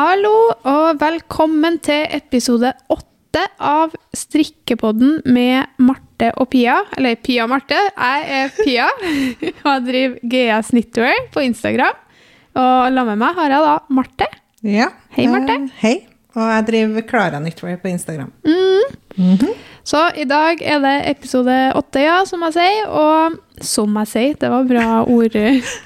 Hallo og velkommen til episode åtte av Strikkepodden med Marte og Pia. Eller Pia og Marte. Jeg er Pia og jeg driver GS Knitwear på Instagram. Og sammen med meg har jeg da Marte. Ja. Hei, Marte. Uh, hei. Og jeg driver Klara Nyttway på Instagram. Så i dag er det episode åtte, ja, som jeg sier. Og som jeg sier, det var bra ord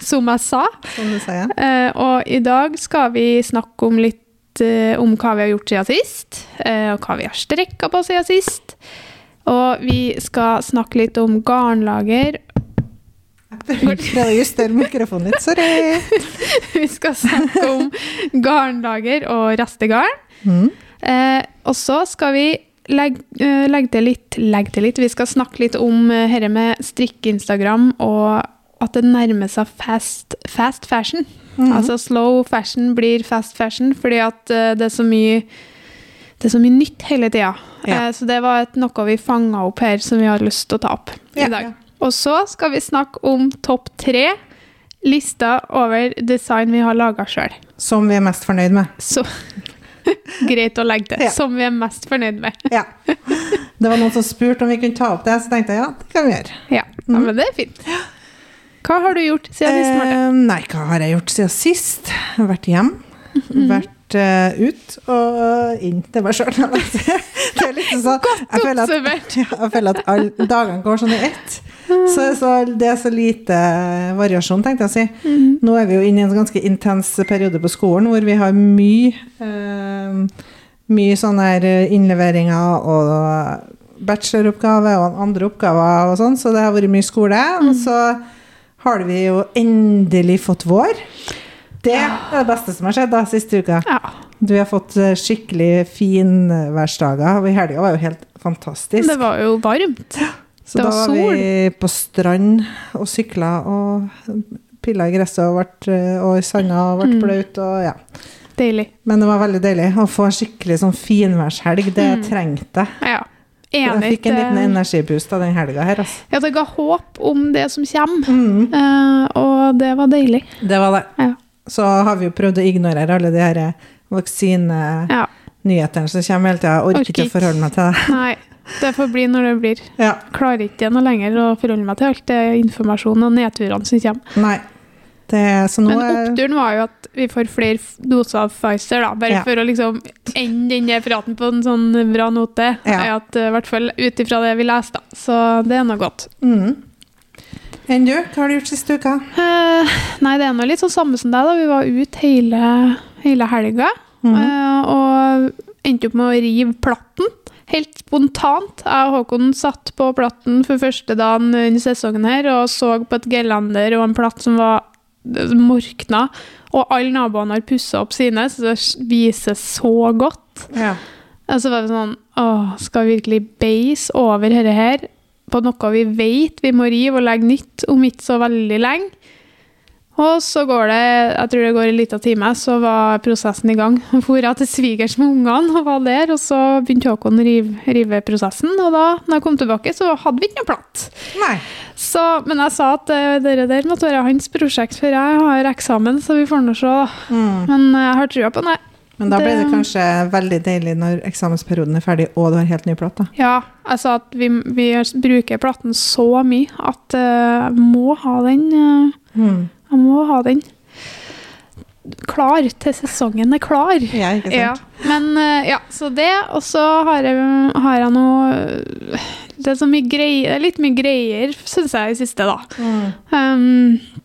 som jeg sa. Som du sier. Eh, og i dag skal vi snakke om litt eh, om hva vi har gjort siden sist, eh, og hva vi har strekka på siden sist. Og vi skal snakke litt om garnlager. Prøver å justere mikrofonen litt, sorry. vi skal snakke om garnlager og restegarn. Mm. Eh, og så skal vi legge, eh, legge, til litt, legge til litt. Vi skal snakke litt om eh, dette med strikke-Instagram og at det nærmer seg fast, fast fashion. Mm. Altså slow fashion blir fast fashion fordi at eh, det er så mye det er så mye nytt hele tida. Ja. Eh, så det var et, noe vi fanga opp her som vi har lyst til å ta opp Ja, i dag. ja. Og så skal vi snakke om topp tre lister over design vi har laga sjøl. Som vi er mest fornøyd med. Så greit å legge til. Ja. Som vi er mest fornøyd med. Ja. Det var noen som spurte om vi kunne ta opp det, så tenkte jeg ja, det kan vi gjøre. Ja, ja men det er fint. Hva har du gjort siden sist, Marte? Eh, nei, hva har jeg gjort siden sist? Vært hjem. Mhm. Vært uh, ut og inn til meg sjøl. Det sånn jeg føler at- Oppsummert. Jeg føler at alle dagene går sånn i ett. Så, så det er så lite variasjon, tenkte jeg å si. Mhm. Nå er vi jo inne i en ganske intens periode på skolen hvor vi har mye eh, Mye sånne her innleveringer og bacheloroppgave og andre oppgaver og sånn, så det har vært mye skole. Og så har vi jo endelig fått vår. Det er det beste som har skjedd da siste uka. Ja. Du har fått eh, skikkelig finværsdager, og i helga var jo helt fantastisk. Det var jo varmt. Så da var sol. vi på strand og sykla og pilla i gresset og, vært, eh, og i sanda og ble Mm. blaut og ja. Deilig. Men det var veldig deilig å få en skikkelig sånn finværshelg. Det Mm. trengte jeg. Ja. Jeg fikk en liten energiboost av den helga her, altså. Ja, det ga håp om det som kommer. Mm, uh, og det var deilig. det var det. Ja. Så har vi jo prøvd å ignorere alle de her vaksinenyhetene Ja. som kommer hele tida. Orker ikke å forholde meg til det. Nei, det får bli når det blir. Ja. Klarer ikke noe lenger å forholde meg til alt det informasjonen og nedturene som kommer. Nei. Det, Men oppturen var jo at vi får flere doser av Pfizer, da. Bare Ja. for å liksom ende den praten på en sånn bra note. Ja. At, eh, I hvert fall ut ifra det vi leste, da. Så det er nå godt. mm. Enn du? Hva har du gjort siste uka? Eh, nei, det er nå litt sånn samme som deg, da. Vi var ute hele, hele helga. Mm. eh, og endte opp med å rive platten. Helt spontant. Jeg og Håkon satt på platten for første dagen under sesongen her og så på et gelender og en platt som var morkna. Og alle naboene har pussa opp sine, så det viser så godt. Ja. Og så var det sånn Åh, skal vi virkelig beise over dette her på noe vi vet vi må rive og legge nytt om ikke så veldig lenge? Og så går det jeg tror det går en liten time, så var prosessen i gang. Jeg til svigers med ungene og var der, og så begynte Håkon å rive, rive prosessen. Og da når jeg kom tilbake, så hadde vi ikke noe platt. Nei. Så, men jeg sa at eh, det der måtte være hans prosjekt, for jeg har eksamen, så vi får nå se. Mm. Men jeg har trua på det. Men da blir det Det- kanskje veldig deilig når eksamensperioden er ferdig og du har helt ny plate. Ja, jeg sa at vi, vi bruker platen så mye at jeg uh, må ha den Uh, Mm. Jeg må ha den klar til sesongen er klar. Ja, ikke sant? Ja, men eh, ja, så det, og så har jeg, har jeg noe Det er så mye greier, er litt mye greier, syns jeg, i siste, da. Mm. Um,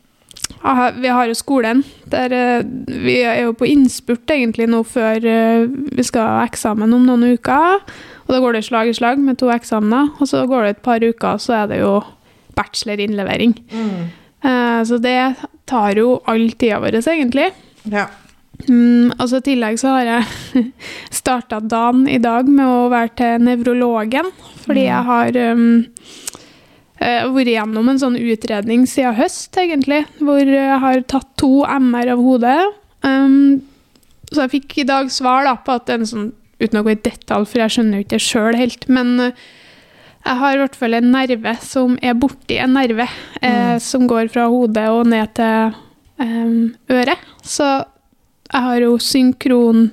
vi har jo skolen. Der, eh, vi er jo på innspurt egentlig nå før eh, vi skal ha eksamen om noen uker. Og da går det slag i slag med to eksamener. Og så går det et par uker, så er det jo bachelorinnlevering. Mm. Så det tar jo all tida vår, egentlig. Ja. Mm, og så I tillegg så har jeg starta dagen i dag med å være til nevrologen. Fordi jeg har um, eh, vært gjennom en sånn utredning siden høst, egentlig. Hvor jeg har tatt to MR av hodet. Um, så jeg fikk i dag svar da, på at det en sånn Uten å gå i detalj, for jeg skjønner jo ikke det sjøl helt. Men eh, jeg har i hvert fall en nerve som er borti en nerve, eh, som går fra hodet og ned til em, øret. Så Jeg har jo synkron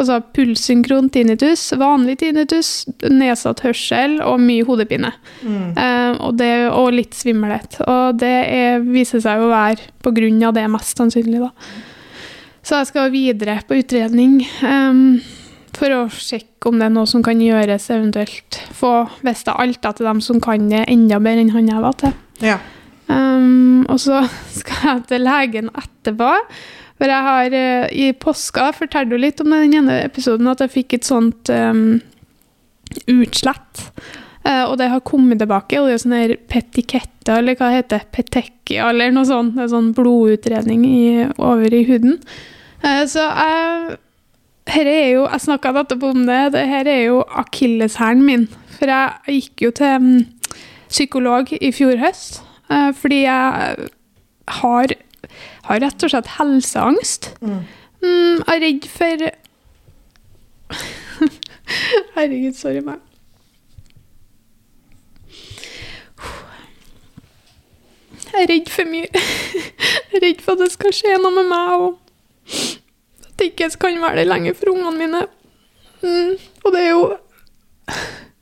Altså pulssynkron tinnitus, vanlig tinnitus, nedsatt hørsel og mye hodepine. Eh, og, det, og litt svimmelhet. Og det er, viser seg å være på grunn av det, mest sannsynlig. da. Så jeg skal videre på utredning em, for å sjekke om det er noe som kan gjøres, eventuelt få vite alt til dem som kan det enda bedre enn han jeg var til. Ja. Um, og så skal jeg til legen etterpå. For jeg har uh, i påska fortalte litt om den ene episoden at jeg fikk et sånt um, utslett. Uh, og det har kommet tilbake, og det er sånn her petiketta, eller hva heter Petekia, eller noe sånt. Det er sånn blodutredning i, over i huden. Uh, så jeg her er jo, Jeg snakka nettopp om det. det her er jo akilleshælen min. For jeg gikk jo til mm, psykolog i fjor høst. eh, fordi jeg har, har rett og slett helseangst. Mm. Mm, jeg er redd for Herregud, sorry meg. Jeg er redd for mye. Jeg er redd for at det skal skje noe med meg, og at jeg ikke kan være det lenger for ungene mine. Mm, og det er jo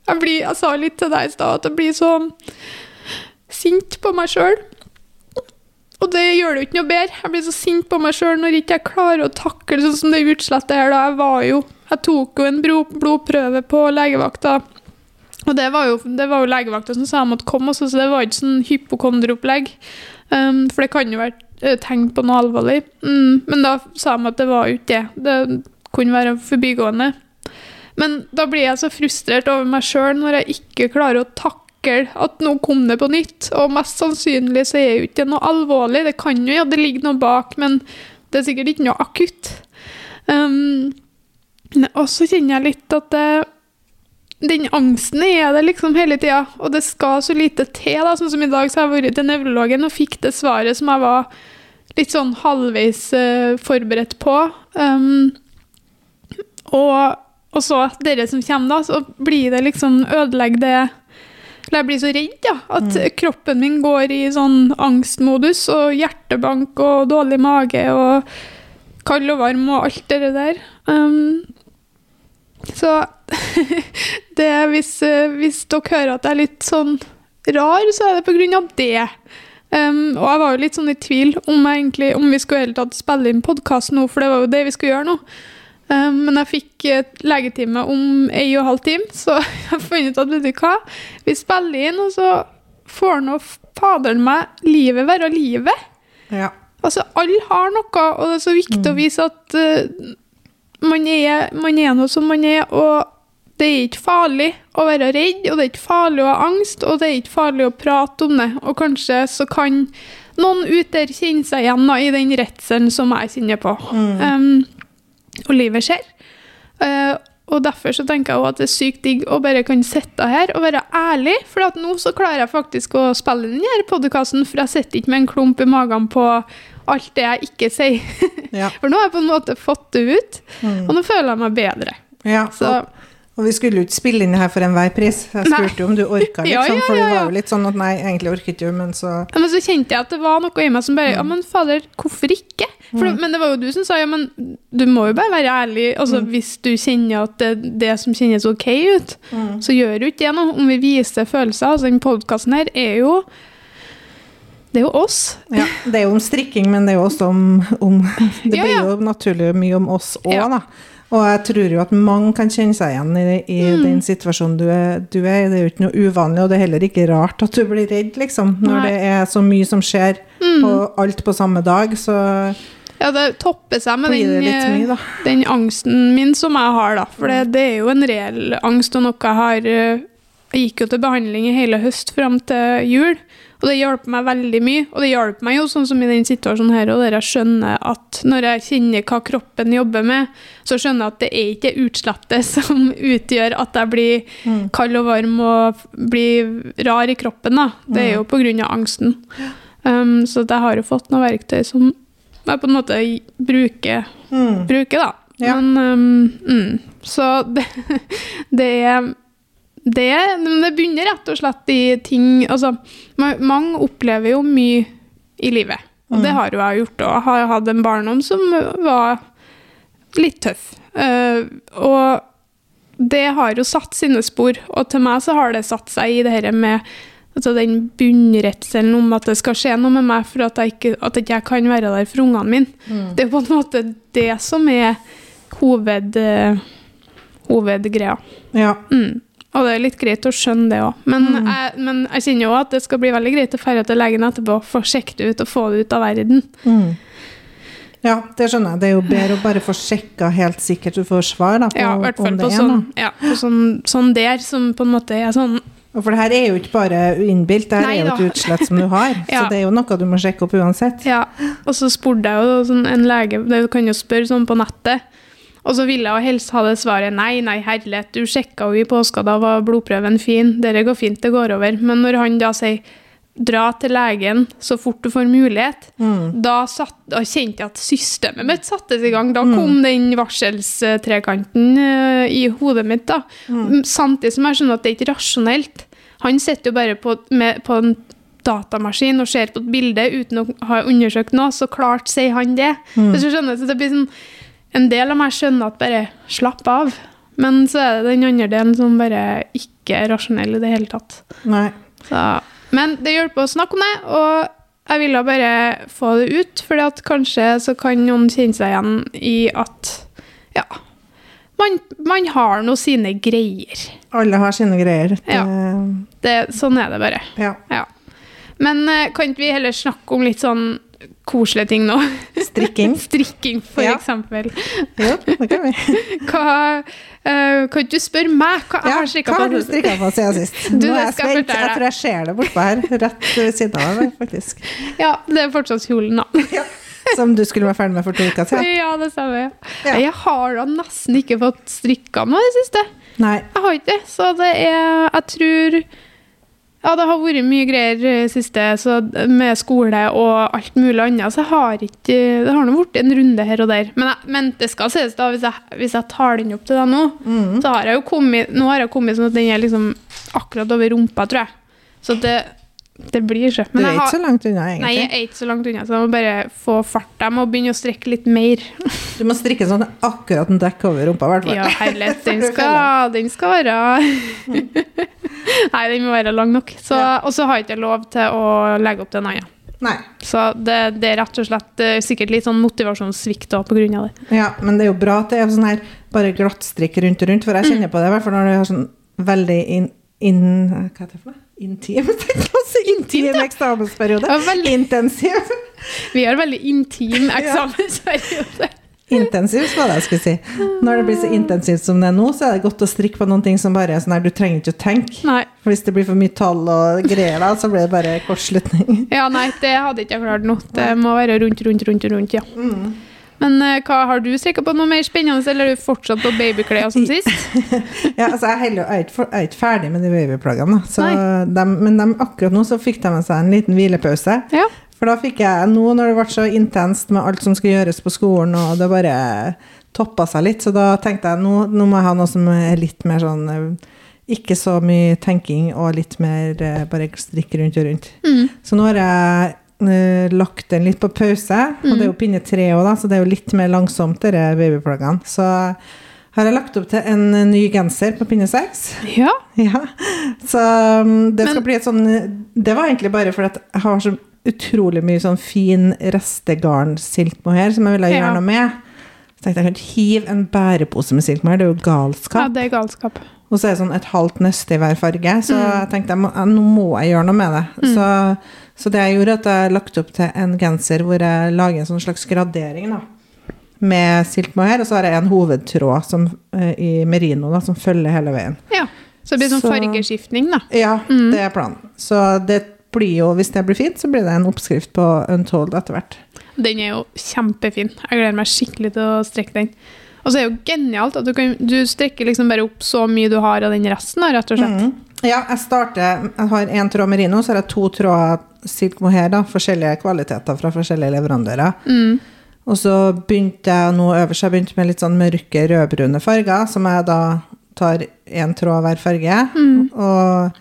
jeg, blir, jeg sa litt til deg i stad at jeg blir så sint på meg sjøl. Og det gjør det jo ikke noe bedre. Jeg blir så sint på meg sjøl når ikke jeg klarer å takle sånn som det utslettet her. da. Jeg var jo Jeg tok jo en blodprøve på legevakta. Og det var jo, jo legevakta som sa jeg måtte komme, også, så det var ikke sånn hypokonderopplegg. Um, for det kan jo være tegn på noe alvorlig. Mm, men da sa de at det var jo ikke det. Det kunne være forbigående. Men da blir jeg så frustrert over meg sjøl når jeg ikke klarer å takle at nå kom det på nytt. Og mest sannsynlig så er jo ikke noe alvorlig. Det kan jo ja, det ligger noe bak, men det er sikkert ikke noe akutt. Um, og så kjenner jeg litt at det, den angsten er det liksom hele tida, og det skal så lite til. da, sånn som I dag så har jeg vært til nevrologen og fikk det svaret som jeg var litt sånn halvveis uh, forberedt på. Um, og, og så dere som kommer, da, så blir det liksom ødelegger det eller jeg blir så redd, ja. At kroppen min går i sånn angstmodus, og hjertebank og dårlig mage og kald og varm og alt det der. Um, så det hvis, eh, hvis dere hører at jeg er litt sånn rar, så er det av det. Um, og jeg var jo litt sånn i tvil om, egentlig, om vi skulle hele tatt spille inn podkast nå, for det var jo det vi skulle gjøre nå. Um, men jeg fikk legetime om ei og en halv time, så jeg har funnet ut at vet du hva, vi spiller inn, og så får nå faderen meg livet være livet. Ja. Altså, alle har noe, og det er så viktig å vise at uh, man, er, man er noe som man er, og det er ikke farlig å være redd, og det er ikke farlig å ha angst, og det er ikke farlig å prate om det. Og kanskje så kan noen ute der kjenne seg igjen da, i den redselen som jeg kjenner på. Um, og livet skjer. Uh, og derfor så tenker jeg også at det er sykt digg å bare kunne sitte her og være ærlig, for at nå så klarer jeg faktisk å spille denne podkasten, for jeg sitter ikke med en klump i magen på alt det jeg ikke sier. Ja. For nå har jeg på en måte fått det ut, Mm. og nå føler jeg meg bedre. ja. Så Og, vi skulle jo ikke spille inn det her for enhver pris. Jeg spurte jo om du orka, Ja, liksom, ja, for ja, det ja. var jo litt sånn at nei, egentlig orket du, men så men så kjente jeg at det var noe i meg som Mm. bare Ja, men fader, hvorfor ikke? For, mm. Men det var jo du som sa ja, men du må jo bare være ærlig. Altså, Mm. Hvis du kjenner at det, det som kjennes ok ut, Mm. så gjør jo ikke det noe. Om vi viser følelser. Altså, den podkasten her er jo Det er jo oss. Ja, det er jo om strikking, men det er jo også om, om Det Ja, blir ja. jo naturlig mye om oss òg, Ja. da. Og jeg tror jo at mange kan kjenne seg igjen i, i Mm. den situasjonen du er, du er i. Det er jo ikke noe uvanlig, og det er heller ikke rart at du blir redd, liksom. Når Nei. det er så mye som skjer, Mm. og alt på samme dag, så Ja, det topper seg med den, eh, mye, den angsten min som jeg har, da. For det, det er jo en reell angst, og noe jeg har eh, Jeg gikk jo til behandling i hele høst fram til jul, og det hjalp meg veldig mye. Og det hjalp meg jo sånn som i den situasjonen her, og der jeg skjønner at når jeg kjenner hva kroppen jobber med, så skjønner jeg at det er ikke utslettet som utgjør at jeg blir Mm. kald og varm og blir rar i kroppen, da. Det er jo på grunn av angsten. Um, så jeg har jo fått noen verktøy som jeg på en måte bruker Mm. bruke, da. Ja. Men um, mm, Så det, det er det, det begynner rett og slett i ting Altså, mange opplever jo mye i livet. Og det har jo jeg gjort òg. Jeg har hatt en barndom som var litt tøff. Uh, og det har jo satt sine spor, og til meg så har det satt seg i det her med altså den bunnredselen om at det skal skje noe med meg for at jeg ikke, at ikke kan være der for ungene mine. Det er på en måte det som er hoved, uh, hovedgreia. Ja. Mm. Og det er litt greit å skjønne det òg. Men, jeg, men jeg kjenner jo at det skal bli veldig greit å dra til legen etterpå, få sjekket det ut og få det ut av verden. Mm. Ja, det skjønner jeg. Det er jo bedre å bare få sjekka helt sikkert du får svar da, på Ja, om på det er sånn, noe. ja, på sånn, sånn der, som på en måte er sånn Og For det her er jo ikke bare innbilt, det her Nei er jo et utslett som du har. Ja. Så det er jo noe du må sjekke opp uansett. Ja. Og så spurte jeg jo sånn, en lege Du kan jo spørre sånn på nettet. Og så ville jeg helst ha det svaret nei, nei, herlighet, du sjekka jo i påska, da var blodprøven fin, dette går fint, det går over. Men når han da sier dra til legen så fort du får mulighet, da, satt, da kjente jeg at systemet mitt sattes i gang. Da kom den varselstrekanten uh, i hodet mitt, da. Samtidig som jeg skjønner at det er ikke rasjonelt. Han sitter jo bare på, med, på en datamaskin og ser på et bilde uten å ha undersøkt noe, så klart sier han det. Hvis du skjønner, så det blir sånn, En del av meg skjønner at bare slapp av, men så er det den andre delen som bare ikke er rasjonell i det hele tatt. Nei. Så, men det hjelper å snakke om det, og jeg ville bare få det ut, for kanskje så kan noen kjenne seg igjen i at ja, man, man har nå sine greier. Alle har sine greier. Det, Ja. Det, sånn er det bare. ja. Ja. Men eh, kan ikke vi heller snakke om litt sånn koselige ting nå? Strikking. Strikking, for Ja. eksempel. Jo, det kan vi. Hva, eh, kan du spørre meg hva jeg Ja, har strikka hva har du strikka på siden sist? Du, Nå er jeg spent. Jeg tror jeg ser det bortpå her, rett ved siden av meg, faktisk. Ja, det er fortsatt kjolen, da. Som du skulle være ferdig med for to uker siden. Ja, det stemmer. Ja. Jeg har da nesten ikke fått strikka noe i det siste. Nei. Jeg har ikke det, så det er Jeg tror Ja, det har vært mye greier siste så med skole og alt mulig annet, så jeg har ikke Det har nå blitt en runde her og der. Men, jeg, men det skal sies, da, hvis jeg, hvis jeg tar den opp til deg nå, så har jeg jo kommet Nå har jeg kommet sånn at den er liksom akkurat over rumpa, tror jeg. Så det, det blir så. Du er ikke så langt unna, egentlig. Nei, jeg er ikke så langt unna, så jeg må bare få fart. Jeg må begynne å strekke litt mer. Du må strikke sånn at akkurat en dekk over rumpa, i hvert fall. Ja, herlighet. Den skal, den skal være Nei, den må være lang nok. Så, Ja. Og så har jeg ikke lov til å legge opp til en annen. Nei. Så det, det er rett og slett eh, sikkert litt sånn motivasjonssvikt grunn av det. Ja, men det er jo bra at det er sånn her bare glattstrikk rundt og rundt, for jeg Mm. kjenner på det, i hvert fall når du har sånn veldig inn... in hva heter det for noe? Intim, jeg å eksamensperiode. Ja, veldig. Intensiv. Vi har veldig intim eksamensperiode. Intensiv, var det jeg skulle si. Når det blir så intensivt som det er nå, så er det godt å strikke på noen ting som bare er sånn her, du trenger ikke å tenke. Nei. For hvis det blir for mye tall og greier da, så blir det bare kortslutning. Ja, nei, det hadde ikke jeg klart nå. Det må være rundt, rundt, rundt, rundt, ja. Mm. Men eh, hva, har du strikka på noe mer spennende, eller er du fortsatt på babyklær som sist? Ja, altså jeg, er heller, jeg, er ikke, er ferdig med de babyplaggene, da. men de, akkurat nå så fikk de seg en liten hvilepause. Ja. For da fikk jeg, nå når det ble så intenst med alt som skulle gjøres på skolen, og det bare toppa seg litt, så da tenkte jeg nå, nå må jeg ha noe som er litt mer sånn eh, Ikke så mye tenking og litt mer eh, bare strikke rundt og rundt. Mm. Så nå har jeg eh, lagt den litt på pause, og det er jo pinne tre òg, da, så det er jo litt mer langsomt, disse babyplaggene. Så har jeg lagt opp til en ny genser på pinne seks. Ja. Ja, så um, det skal Men- bli et sånn Det var egentlig bare fordi jeg har så utrolig mye sånn fin restegarn silkmohair som jeg ville gjøre Ja. noe med. Så tenkte jeg hive en bærepose med silkmohair, det er jo galskap. ja, det er galskap. Og så er det sånn et halvt nøste i hver farge, så Mm. jeg tenkte jeg må, nå må jeg gjøre noe med det. Så, så det jeg gjorde, at jeg lagt opp til en genser hvor jeg lager en sånn slags gradering, da. Med silkmohair, og så har jeg en hovedtråd som, eh, i merino da, som følger hele veien. Ja. Så det blir sånn Så- fargeskiftning, da. Ja, Mm. det er planen. Så det blir jo, hvis det blir fint, så blir det en oppskrift på Untold etter hvert. Den er jo kjempefin. Jeg gleder meg skikkelig til å strekke den. Og så er det jo genialt at du, kan, du strekker liksom bare opp så mye du har av den resten, rett og slett. Mm. Ja, jeg starter Jeg har én tråd merino, så har jeg to tråder silk mohair, da. Forskjellige kvaliteter fra forskjellige leverandører. Mm. Og så begynte jeg nå øverst, jeg begynte med litt sånn mørke rødbrune farger, som jeg da tar én tråd hver farge. Mm. Og,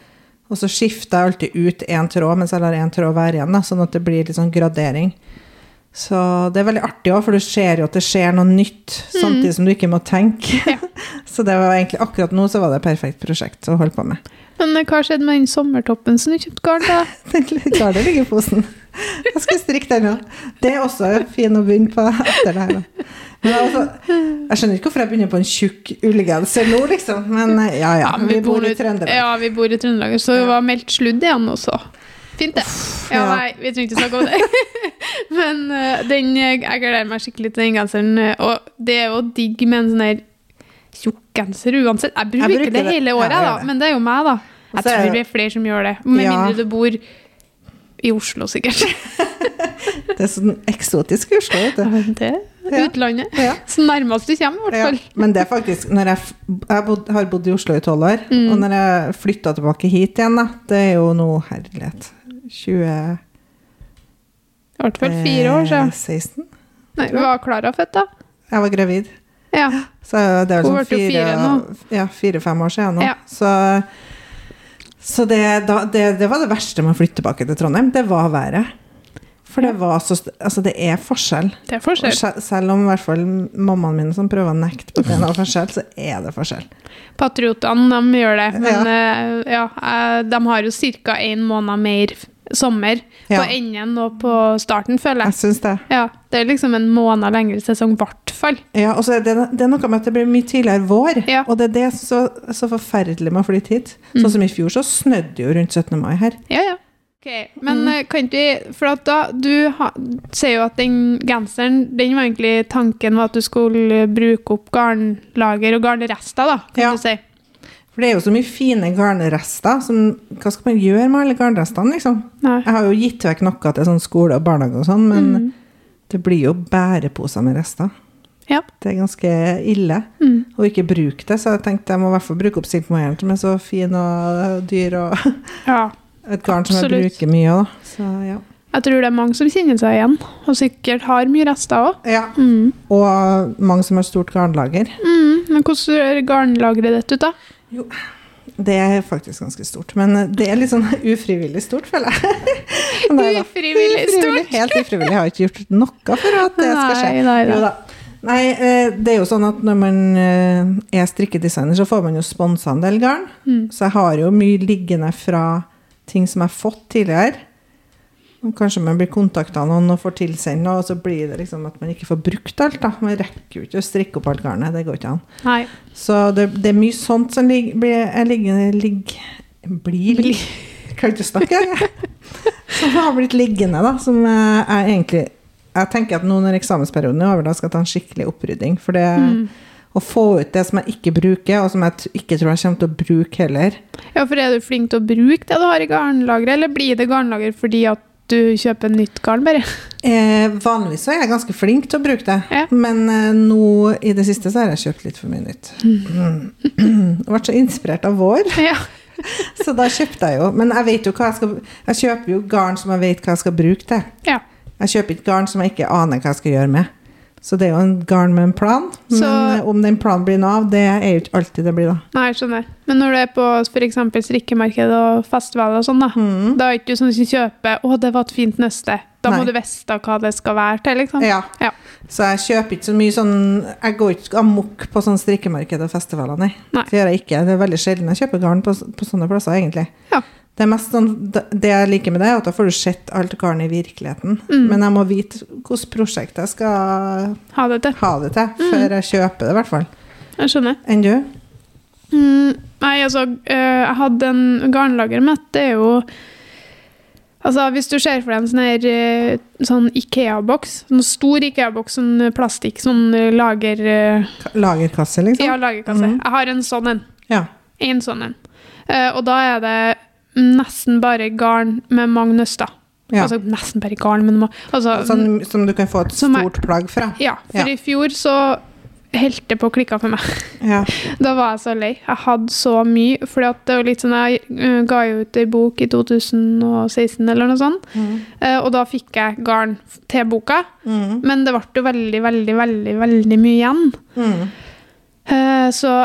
og så skifter jeg alltid ut én tråd, mens jeg lar én tråd være igjen, da, sånn at det blir litt sånn gradering. Så det er veldig artig òg, for du ser jo at det skjer noe nytt, samtidig som du ikke må tenke. så det var egentlig akkurat nå så var det et perfekt prosjekt å holde på med. Men eh, hva skjedde med den sommertoppen som du kjøpte garn da? Den lar det ligge i posen. Jeg skal strikke den òg. Det er også fin å begynne på etter det her. Men altså, jeg skjønner ikke hvorfor jeg begynner på en tjukk ullgenser nå, liksom. Men ja, ja, ja. men Vi bor i Trøndelag. Ja, vi bor i Trøndelag, så det var meldt sludd igjen også. Fint, det. Ja, ja. nei, vi trenger ikke snakke om det. Men eh, den, jeg gleder meg skikkelig til den genseren. eh, Og det er jo digg med en sånn her tjukk genser uansett. Jeg bruker, bruker det det. hele året, jeg gjør da. Men det er jo meg, da. Jeg tror det- er flere som gjør det. Med Ja. mindre du bor i Oslo, sikkert. Det er sånn eksotisk i Oslo, vet du. Det Ja. utlandet. Ja. Så nærmest du kommer, i hvert Ja, fall. men det er faktisk når Jeg, jeg bod, har bodd i Oslo i tolv år, Mm. og når jeg flytta tilbake hit igjen, da, det er jo noe herlighet 20... I hvert fall fire år siden. 16? Nei, var Klara født, da? Jeg var gravid. Ja. Så det er vel sånn jo fire, fire nå. ja, fire-fem år siden nå. Ja. Så, så det, da, det, det var det verste med å flytte tilbake til Trondheim. Det var været. For det var så Altså, det er forskjell. Det er forskjell. se- selv om i hvert fall mammaen min som prøver å nekte på at det er noe forskjell, så er det forskjell. Patriotene, de gjør det. Men Ja. eh, ja, eh, de har jo ca. én måned mer sommer Ja. på enden og på starten, føler Jeg jeg. syns det. Ja, det er liksom en måned lengre sesong, i hvert fall. Ja, og så er det, det er noe med at det blir mye tidligere vår, Ja. og det er det som er så, så forferdelig med å flytte hit. Mm. Sånn som i fjor, så snødde det jo rundt 17. mai her. Ja, ja. Ok, Men Mm. eh, kan vi For da, du ha, sier jo at den genseren Den var egentlig tanken var at du skulle bruke opp garnlager og garnrester, da, kan Ja. du si. For det er jo så mye fine garnrester. Som, hva skal man gjøre med alle garnrestene, liksom? Jeg har jo gitt vekk noe til sånn skole og barnehage og sånn, men Mm. det blir jo bæreposer med rester. Ja. Det er ganske ille Mm. å ikke bruke det, så jeg tenkte jeg må i hvert fall bruke opp silkemohairen, som er så fin og dyr, og ja. et garn som jeg bruker mye av. Så ja. Jeg tror det er mange som kjenner seg igjen, og sikkert har mye rester òg. ja. Mm. Og mange som har stort garnlager. Mm. Men hvordan ser garnlageret ditt ut, da? Det er faktisk ganske stort, men det er litt sånn ufrivillig stort, føler jeg. Nei da. Ufrivillig stort. Helt ufrivillig. Jeg har ikke gjort noe for at det skal skje. Nei, nei, Jo nei. Nei, eh, det er jo sånn at når man eh, er strikkedesigner, så får man jo sponsa en del garn. Mm. Så jeg har jo mye liggende fra ting som jeg har fått tidligere. Kanskje man blir kontakta av noen og får tilsendt noe, og så blir det liksom at man ikke får brukt alt. da. Man rekker jo ikke å strikke opp alt garnet. Det går ikke an. Nei. Så det, det er mye sånt som ligger, blir, ligg, Blir Bli- kan ikke snakke, jeg. Som har blitt liggende, da. Som jeg egentlig Jeg tenker at nå når eksamensperioden er over, da skal jeg ta en skikkelig opprydding. For det Mm. å få ut det som jeg ikke bruker, og som jeg ikke tror jeg kommer til å bruke heller. Ja, for er du flink til å bruke det du har i garnlageret, eller blir det garnlager fordi at du kjøper nytt garn, bare? Eh, vanligvis er jeg ganske flink til å bruke det, Ja. men eh, nå i det siste så har jeg kjøpt litt for mye nytt. Mm. Jeg ble så inspirert av vår. Ja. Så da kjøpte jeg jo. Men jeg vet jo hva jeg skal Jeg kjøper jo garn som jeg vet hva jeg skal bruke til. ja. Jeg kjøper ikke garn som jeg ikke aner hva jeg skal gjøre med. Så det er jo en garn med en plan. Så- Men eh, om den planen blir noe av, det er jo ikke alltid det blir, da. Nei, jeg skjønner. Men når du er på f.eks. strikkemarked og festivaler og sånn, da, Mm. da er det ikke sånn du kjøper 'Å, det var et fint nøste'. Da må Nei. du vite hva det skal være til, liksom. Ja. Ja. Så jeg kjøper ikke så mye sånn Jeg går ikke amok på sånn strikkemarked og festivaler, nei. Nei. Det gjør jeg ikke. Det er veldig sjelden jeg kjøper garn på, på sånne plasser, egentlig. Ja. Det sånn, det jeg liker med det, er at da får du sett alt garnet i virkeligheten. Mm. Men jeg må vite hvilket prosjekt jeg skal Ha det til. ha det til, Mm. før jeg kjøper det, i hvert fall. Jeg skjønner. Enn du? Mm, nei, altså, øh, jeg hadde en garnlager mitt, det er jo Altså, hvis du ser for deg en sånn her øh, sånn Ikea-boks, sånn stor Ikea-boks, sånn plastikk, sånn lager... Lagerkasse, liksom? ja, lagerkasse. Mm. Jeg har en sånn en. Ja. En sånn en. Eh, og da er det nesten bare garn med mange nøster. ja. Altså nesten bare garn, men altså, Sånn som du kan få et stort jeg, plagg fra? Ja, for Ja. i fjor så helt det på å klikke for meg. Ja. Da var jeg så lei. Jeg hadde så mye. For det var litt sånn, jeg eh, ga jo ut ei bok i 2016 eller noe sånt. Mm. eh, og da fikk jeg garn til boka. Mm. Men det ble jo veldig, veldig, veldig veldig mye igjen. Mm. Eh, så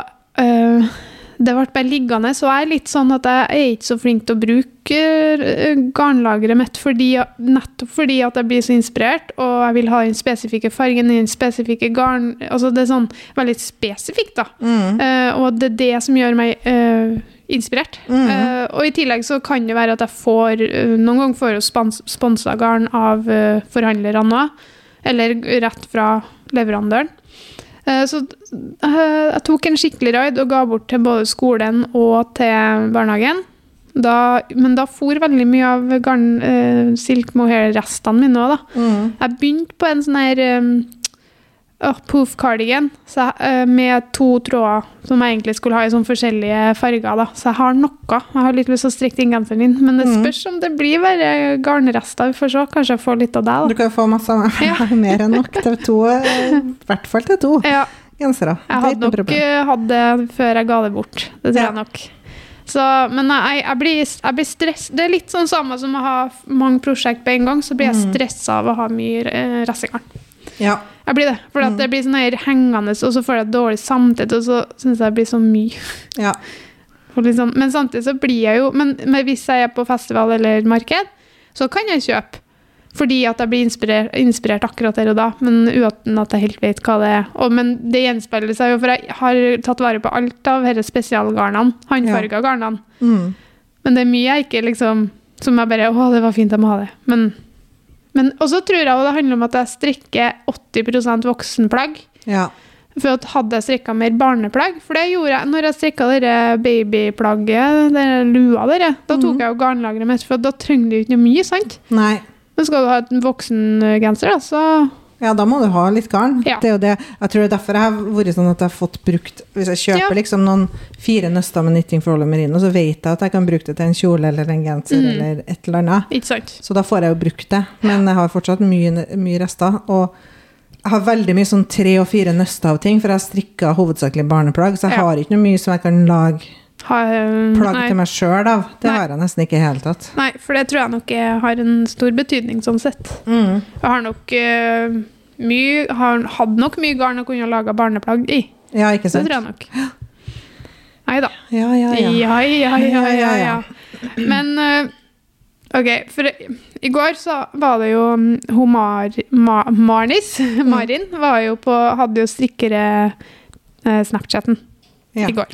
eh, det ble bare liggende. Så jeg er litt sånn at jeg er ikke så flink til å bruke eh, garnlageret mitt fordi, nettopp fordi at jeg blir så inspirert, og jeg vil ha den spesifikke fargen i den spesifikke garn Altså det er sånn veldig spesifikt, da. Mm. Uh, og det er det som gjør meg uh, inspirert. Mm. Uh, og i tillegg så kan det være at jeg får Noen ganger får jeg spons sponsa garn av forhandlerne òg. Eller rett fra leverandøren. Eh, så eh, jeg tok en skikkelig raid og ga bort til både skolen og til barnehagen. Da, men da for veldig mye av garn, uh, silk mohair-restene mine òg, da. Mm. Jeg begynte på en sånn her um, uh, poof cardigan så, uh, med to tråder som jeg egentlig skulle ha i sånne forskjellige farger. Da. Så jeg har noe. Jeg har litt lyst til å strikke inn genseren din, men det Mm. spørs om det blir bare garnrester. Vi får se. Kanskje jeg får litt av Du kan jo få masse Ja. mer enn nok til to. eh, I hvert fall til to. Ja, gensere. jeg hadde nok problem. uh, hatt det før jeg ga det bort. Det tror Ja. jeg nok. Så, men jeg, jeg blir, jeg blir stress. Det er litt sånn samme som å ha mange prosjekt på en gang, så blir jeg Mm. stressa av å ha mye eh. Ja. Jeg blir det. For Mm. det blir sånn her hengende, og så får jeg dårlig samtidig, og så syns jeg det blir så mye. ja. Liksom, men samtidig så blir jeg jo Men, men hvis jeg er på festival eller marked, så kan jeg kjøpe. Fordi at jeg blir inspirert, inspirert akkurat der og da, men uten at jeg helt vet hva det er. Og, men det gjenspeiler seg jo, for jeg har tatt vare på alt av disse spesialgarnene. Håndfarga garnene. Mm. Men det er mye jeg ikke liksom Som jeg bare Å, det var fint, jeg må ha det. Men, men Og så tror jeg det handler om at jeg strikker 80 voksenplagg. ja. For at hadde jeg strikka mer barneplagg For det gjorde jeg når jeg strikka babyplagget, den lua der, da tok Mhm. jeg jo garnlageret mitt, for da trenger du ikke noe mye, sant? Nei. Men skal du ha en voksengenser, da, så Ja, da må du ha litt garn. Ja. Det er jo det. Jeg tror det er derfor jeg har vært sånn at jeg har fått brukt Hvis jeg kjøper Ja. liksom noen fire nøster med Knitting for Ole Merino, så vet jeg at jeg kan bruke det til en kjole eller en genser Mm. eller et eller annet. Sant? Så da får jeg jo brukt det. Men jeg har fortsatt mye, mye rester. Og jeg har veldig mye sånn tre og fire nøster av ting, for jeg strikker hovedsakelig barneplagg, så jeg Ja. har ikke noe mye som jeg kan lage Ha, um, plagg til meg sjøl av. Det Nei. har jeg nesten ikke i hele tatt. nei, for det tror jeg nok har en stor betydning, sånn sett. Mm. Jeg har nok uh, mye har, Hadde nok mye garn å kunne lage barneplagg i. Ja, ikke Det sant? tror jeg nok. Nei da. Ja, ja, ja. Ja, ja, ja, ja, Ja. Men uh, OK, for i går så var det jo mm, hun Mar, Ma, Marnis, Mm. Marin, var jo på, hadde jo strikkere eh, Snapchatten Ja. i går.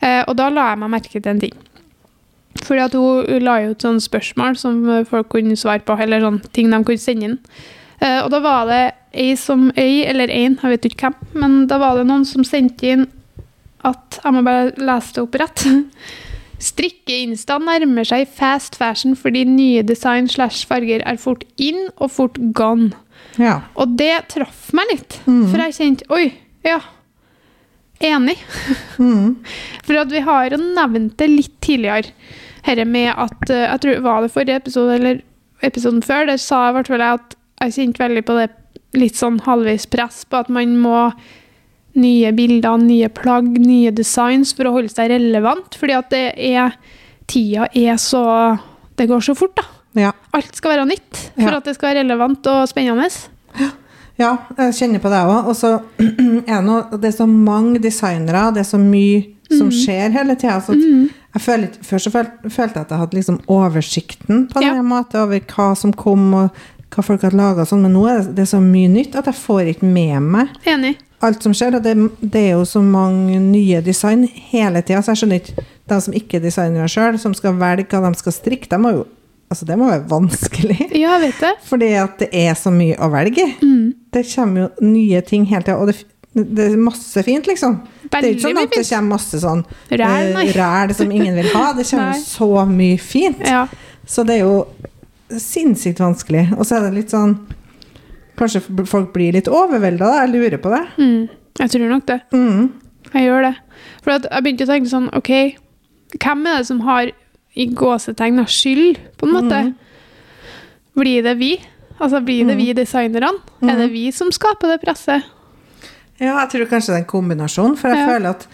Eh, og da la jeg meg merke til en ting. Fordi at hun la jo ut sånne spørsmål som folk kunne svare på, eller sånne ting de kunne sende inn. Eh, og da var det ei som ei, eller én, jeg vet ikke hvem, men da var det noen som sendte inn at Jeg må bare lese det opp rett. Strikke-insta nærmer seg fast fashion fordi nye design slash farger er fort in og fort gone. ja. Og det traff meg litt, mm. for jeg kjente Oi, ja. Enig. Mm. For at vi har nevnt det litt tidligere. Dette med at eh, Jeg tror var det forrige episode eller episoden før. Der sa jeg i hvert fall jeg at jeg kjente veldig på det litt sånn halvveis press på at man må nye bilder, nye plagg, nye designs for å holde seg relevant. Fordi at det er Tida er så Det går så fort, da. ja. Alt skal være nytt for Ja. at det skal være relevant og spennende. Ja, jeg kjenner på det òg. Og så er det Det er så mange designere, det er så mye som Mm. skjer hele tida. Jeg Før så følte, følte jeg at jeg hadde liksom oversikten på Ja. en måte over hva som kom, og hva folk hadde laga sånn, men nå er det, det er så mye nytt at jeg får ikke med meg Enig. alt som skjer. Og det, det er jo så mange nye design hele tida, så jeg skjønner ikke de som ikke er designere sjøl, som skal velge hva de skal strikke. De må jo, altså det må være vanskelig. Ja, jeg vet det. Fordi at det er så mye å velge i. Mm. Det kommer jo nye ting hele tida, og det, det er masse fint, liksom. det er ikke sånn at det kommer masse sånn Ræl, eh, ræl som ingen vil ha. Det kommer Nei. så mye fint. Ja. Så det er jo sinnssykt vanskelig. Og så er det litt sånn Kanskje folk blir litt overvelda, da. Jeg lurer på det. Mm. Jeg tror nok det. Mm. Jeg gjør det. For jeg begynte å tenke sånn, ok, hvem er det som har i gåsetegn skyld, på en måte? Mm. Blir det vi? Altså, blir det vi designerne? Er det Mhm. vi som skaper det presset? Ja, jeg tror kanskje det er en kombinasjon, for jeg Ja. føler at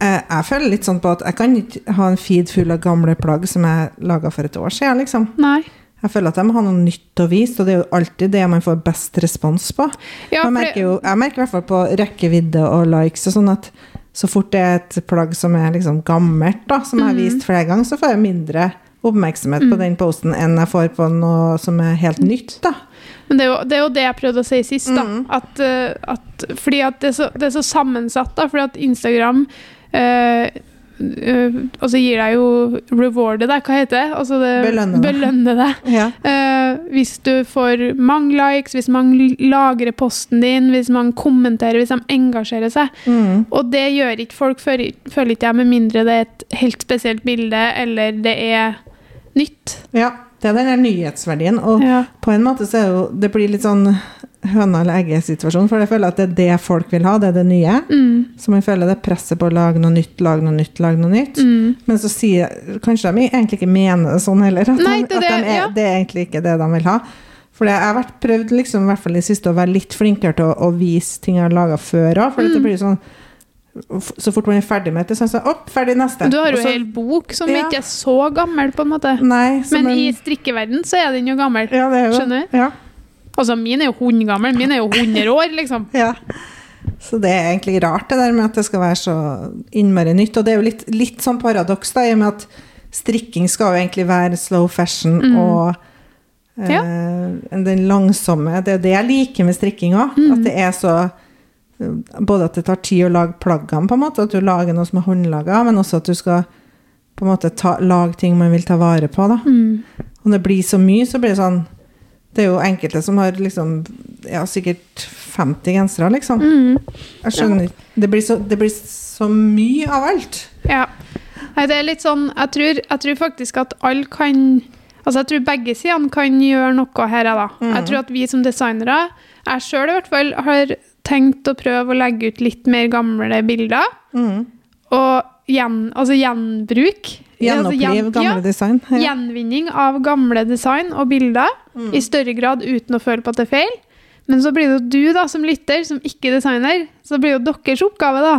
jeg, jeg føler litt sånn på at jeg kan ikke ha en feed full av gamle plagg som jeg laga for et år siden, liksom. Nei. Jeg føler at jeg må ha noe nytt å vise, og det er jo alltid det man får best respons på. Ja, jeg, merker jo, jeg merker i hvert fall på rekkevidde og likes og sånn at så fort det er et plagg som er liksom gammelt, da, som jeg har Mhm. vist flere ganger, så får jeg mindre oppmerksomhet på den posten enn jeg får på noe som er helt nytt, da. Men det er, jo, det er jo det jeg prøvde å si sist, da. At, eh, at, fordi at det er, så, det er så sammensatt, da. Fordi at Instagram eh, eh, Og så gir deg jo rewardet deg, hva heter det? Altså det Belønne deg. Ja. Uh, hvis du får mange likes, hvis mange lagrer posten din, hvis mange kommenterer, hvis de engasjerer seg. Mm. Og det gjør ikke folk, føler ikke jeg, med mindre det er et helt spesielt bilde, eller det er nytt. ja. Det er den der nyhetsverdien. Og Ja. på en måte så er jo Det blir litt sånn høna eller egget-situasjon, for jeg føler at det er det folk vil ha, det er det nye. Mm, Så man føler det presset på å lage noe nytt, lage noe nytt, lage noe nytt. mm. Men så sier kanskje de egentlig ikke mener det sånn heller. At, Nei, det er at de er, ja. det er egentlig ikke det de vil ha. For jeg har vært prøvd liksom, i hvert fall i siste å være litt flinkere til å, å vise ting jeg har laga før òg. For Mm. det blir sånn Så fort man er ferdig med det, så er det sånn Opp, ferdig neste. Du har jo en hel bok som Ja. ikke er så gammel, på en måte. Nei, Men man- i strikkeverden så er den jo gammel. ja, det er jo, Skjønner? du? Ja. Altså, min er jo hundegammel. Min er jo 100 år, liksom. Ja. Så det er egentlig rart det der med at det skal være så innmari nytt. Og det er jo litt, litt sånn paradoks, da, i og med at strikking skal jo egentlig være slow fashion Mm. og eh, den langsomme Det er det jeg liker med strikking òg. Mm. At det er så Både at det tar tid å lage plaggene, på en måte, at du lager noe som er håndlaga, men også at du skal på en måte ta, lage ting man vil ta vare på. da. Mm. Om det blir så mye, så blir det sånn Det er jo enkelte som har liksom Ja, sikkert 50 gensere, liksom. Mm. Jeg skjønner ikke. Det, blir så- det blir så mye av alt. Ja. Nei, det er litt sånn Jeg tror, jeg tror faktisk at alle kan Altså, jeg tror begge sidene kan gjøre noe her, da. Mm. Jeg tror at vi som designere, jeg sjøl i hvert fall, har tenkt å prøve å legge ut litt mer gamle bilder. Mm. Og gjen, altså gjenbruk. Gjenoppliv Altså, gamle ja, design. Ja. Gjenvinning av gamle design og bilder Mm. i større grad uten å føle på at det er feil. Men så blir det jo du da, som lytter, som ikke designer, så blir det jo deres oppgave da,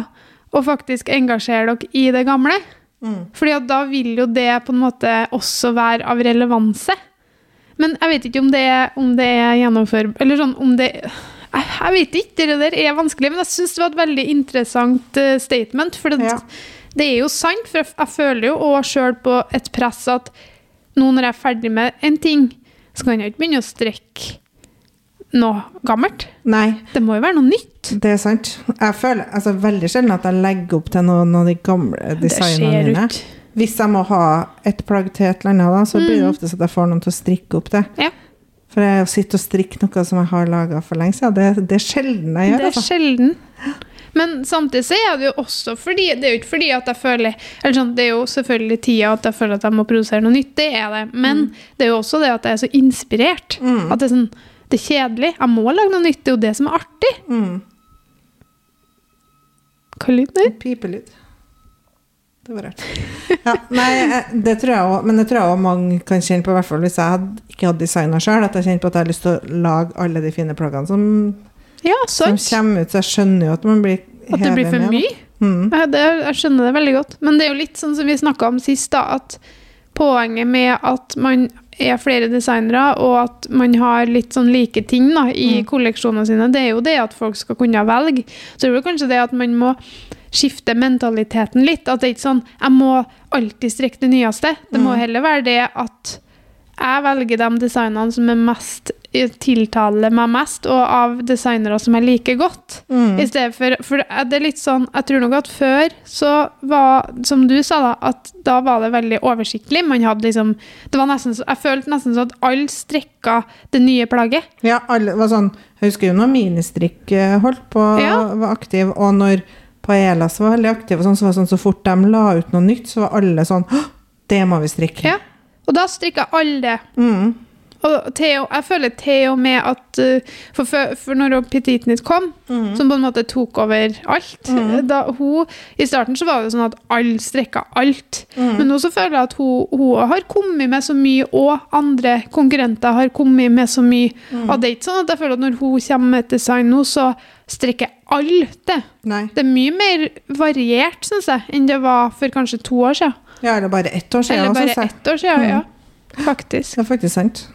å faktisk engasjere dere i det gamle. Mm. Fordi at da vil jo det på en måte også være av relevanse. Men jeg vet ikke om det, om det er gjennomfør... Eller sånn om det jeg, vet ikke, det der er vanskelig, men jeg syns det var et veldig interessant eh, statement. For det, Ja. det er jo sant, for jeg, jeg føler jo òg sjøl på et press at nå når jeg er ferdig med en ting, så kan jeg ikke begynne å strekke noe gammelt. Nei, Det må jo være noe nytt. det er sant. Jeg føler altså, veldig sjelden at jeg legger opp til noen av de gamle designene mine. Ut. Hvis jeg må ha et plagg til et eller annet, da, så blir det Mm. ofte så at jeg får noen til å strikke opp det. Ja. For jeg sitter og strikker noe som jeg har laga for lenge siden. Det, det er sjelden jeg gjør. Det er Altså. sjelden. Men samtidig så er det jo også fordi Det er jo ikke fordi at jeg føler eller sånn, Det er jo selvfølgelig tida at jeg føler at jeg må produsere noe nytt, det er det. Men det er jo også det at jeg er så inspirert. Mm. At det er sånn Det er kjedelig. Jeg må lage noe nytt. Det er jo det som er artig. Mm. Hva lyd det? Pipelyd. Det var rart. Ja, nei, det tror jeg også, men det tror jeg også mange kan kjenne på, i hvert fall hvis jeg hadde, ikke hadde designa sjøl, at jeg kjente på at jeg har lyst til å lage alle de fine plaggene som, Ja, som kommer ut. Så jeg skjønner jo at man blir At det blir for med, mye. Mm. Ja, det, jeg skjønner det veldig godt. Men det er jo litt sånn som vi snakka om sist, da, at poenget med at man er flere designere, og at man har litt sånn like ting da, i Mm. kolleksjonene sine, det er jo det at folk skal kunne velge. Så det er jo kanskje det at man må skifte mentaliteten litt. At det er ikke sånn jeg må alltid strekke det nyeste. Det må Mm. heller være det at jeg velger de designene som er mest tiltaler meg mest, og av designere som jeg liker godt. Mm. I stedet for, for det er litt sånn, jeg tror nok at før så var, som du sa da, at da var det veldig oversiktlig. Man hadde liksom, det var nesten, så- jeg følte nesten sånn at alle strekka det nye plagget. Ja, alle var sånn Jeg husker jo når Ministrikk eh, holdt på Ja. var aktiv, og når Paelas var veldig aktiv, og sånn, så var sånn, så fort de la ut noe nytt, så var alle sånn Det må vi strikke. Ja. Og da strikka alle. Mm. Og til, jeg føler til og med at uh, For, for, når Petit Nytt kom, Mm. som på en måte tok over alt mm. da hun, I starten så var det sånn at alle strekka alt. Mm. Men nå så føler jeg at hun, hun har kommet med så mye, og andre konkurrenter har kommet med så mye. Mm. Og det er ikke sånn at jeg føler at når hun kommer med et design nå, så strekker alle det. Nei. Det er mye mer variert, syns jeg, enn det var for kanskje to år siden. Ja, eller bare ett år siden. Eller bare ett år siden. Mm. Ja, faktisk. Det er faktisk sant.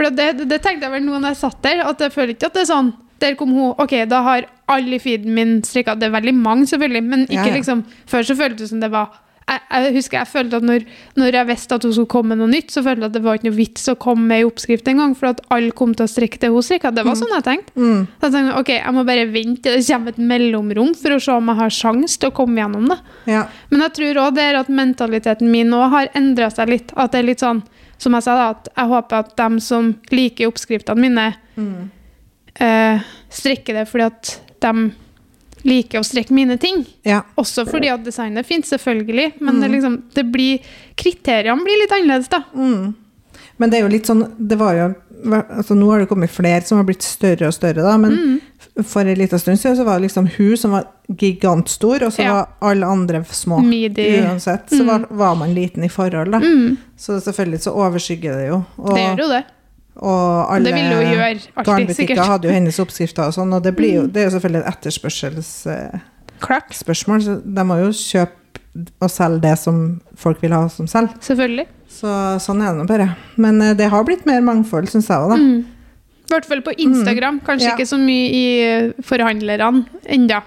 For det, det, det tenkte jeg vel nå når jeg satt der, at jeg føler ikke at det er sånn Der kom hun Ok, da har alle i feeden min strikka. Det er veldig mange, selvfølgelig, men ikke Ja, ja. liksom Før så føltes det som det var jeg, jeg husker jeg følte at når, når jeg visste at hun skulle komme med noe nytt, så følte jeg at det var ikke noe vits å komme med i oppskrift engang, for at alle kom til å strikke det hun strikka. Det var sånn jeg tenkte. Mm. Så jeg tenkte ok, jeg må bare vente til det kommer et mellomrom for å se om jeg har sjanse til å komme gjennom det. Ja. Men jeg tror òg det er at mentaliteten min òg har endra seg litt. At det er litt sånn, som jeg sa, da, at jeg håper at dem som liker oppskriftene mine, Mm. eh, strikker det fordi at de liker å strekke mine ting. ja. Også fordi at designet fins, selvfølgelig. Men det, er liksom, det blir, kriteriene blir litt annerledes, da. Mm. Men det er jo litt sånn det var jo, altså Nå har det kommet flere som har blitt større og større, da, men Mm. For en liten stund siden så var det liksom hun som var gigantstor, og så Ja. var alle andre små. Midi. Uansett så var, var man liten i forhold, da. Mm, Så selvfølgelig så overskygger det jo. Og, det gjør jo det. og alle Det jo gjøre alltid, garnbutikker sikkert. hadde jo hennes oppskrifter og sånn, og det, blir jo, det er jo selvfølgelig et etterspørselsspørsmål, Klart. så de må jo kjøpe og selge det som folk vil ha som selv. Selvfølgelig. Så sånn er det nå bare. Men eh, det har blitt mer mangfold, syns jeg òg, da. Mm. I hvert fall på Instagram. Kanskje Ja. ikke så mye i eh, forhandlerne ennå.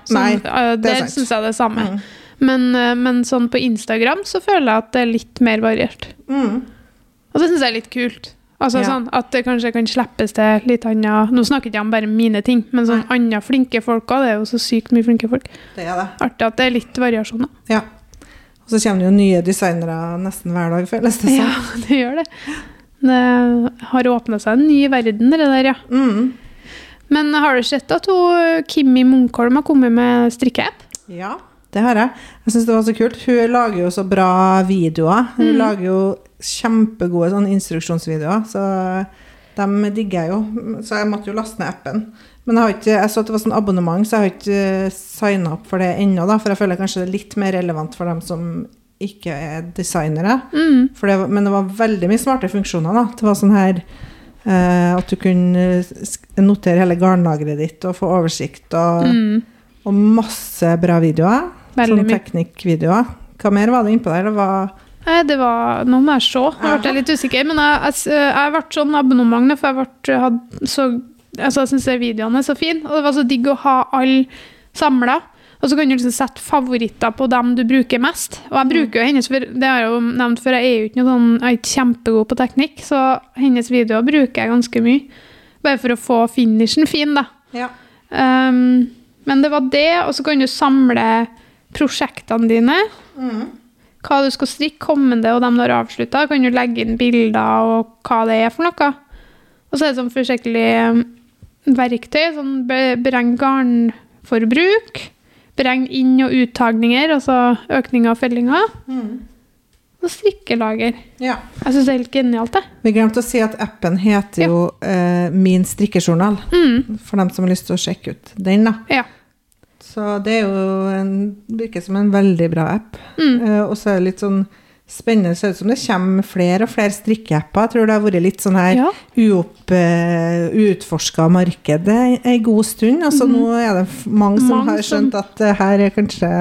Der syns jeg det er samme. Mm. Men, eh, men sånn på Instagram så føler jeg at det er litt mer variert. Mm. Og det syns jeg er litt kult. Altså Ja. sånn At det kanskje kan slippes til litt annet Nå snakker jeg ikke om bare mine ting, men sånn andre flinke folk òg. Det er jo så sykt mye flinke folk. Det er det. Artig at det er litt variasjoner. Ja. Og så kommer det jo nye designere nesten hver dag, føles det Ja, det gjør det. Det har åpna seg en ny verden, det der, ja. Mm. Men har du sett at hun, Kimmi Munkholm har kommet med strikkeapp? Ja, det har jeg. Jeg syns det var så kult. Hun lager jo så bra videoer. Hun Mm. lager jo kjempegode sånne instruksjonsvideoer, så dem digger jeg jo. Så jeg måtte jo laste ned appen. Men jeg, har ikke, jeg så at det var sånn abonnement, så jeg har ikke signa opp for det ennå, da. For jeg føler kanskje det er litt mer relevant for dem som ikke er designere. Mm. Det, men det var veldig mye smarte funksjoner. da. Det var sånn her eh, at du kunne notere hele garnlageret ditt og få oversikt, og, Mm. og masse bra videoer. Veldig Sånn teknikkvideoer. Hva mer var det innpå der? Det var Nei, det var Nå må jeg se. Nå ble jeg litt usikker. Men jeg, jeg, jeg ble sånn abonnement, for jeg ble, hadde så altså, Jeg syns videoene er så fine, og det var så digg å ha alle samla. Og så kan du liksom sette favoritter på dem du bruker mest. Og jeg bruker jo hennes, det har jeg jo nevnt før, jeg er jo ikke noe sånn, jeg er ikke kjempegod på teknikk, så hennes videoer bruker jeg ganske mye. Bare for å få finishen fin, da. Ja. Um, men det var det, og så kan du samle prosjektene dine. Mm. Hva du skal strikke kommende, og dem du har avslutta. Kan du legge inn bilder og hva det er for noe. Og så er det sånn forskjellige um, verktøy. Sånn be- beregn garnforbruk. Beregn inn- og uttagninger, altså økning av fellinger. Mm. Og strikkelager. ja. Jeg syns det er helt genialt, det. Vi glemte å si at appen heter jo eh, Min strikkejournal, Mm. for dem som har lyst til å sjekke ut den. da. Ja. Så det er jo en, virker som en veldig bra app. Mm. Eh, og så er det litt sånn spennende. Ser ut som det kommer flere og flere strikkeapper. Jeg tror det har vært litt sånn her ja. uopp, uh, marked en en god stund. Altså nå er det mange som. Mange har som- skjønt at det her er kanskje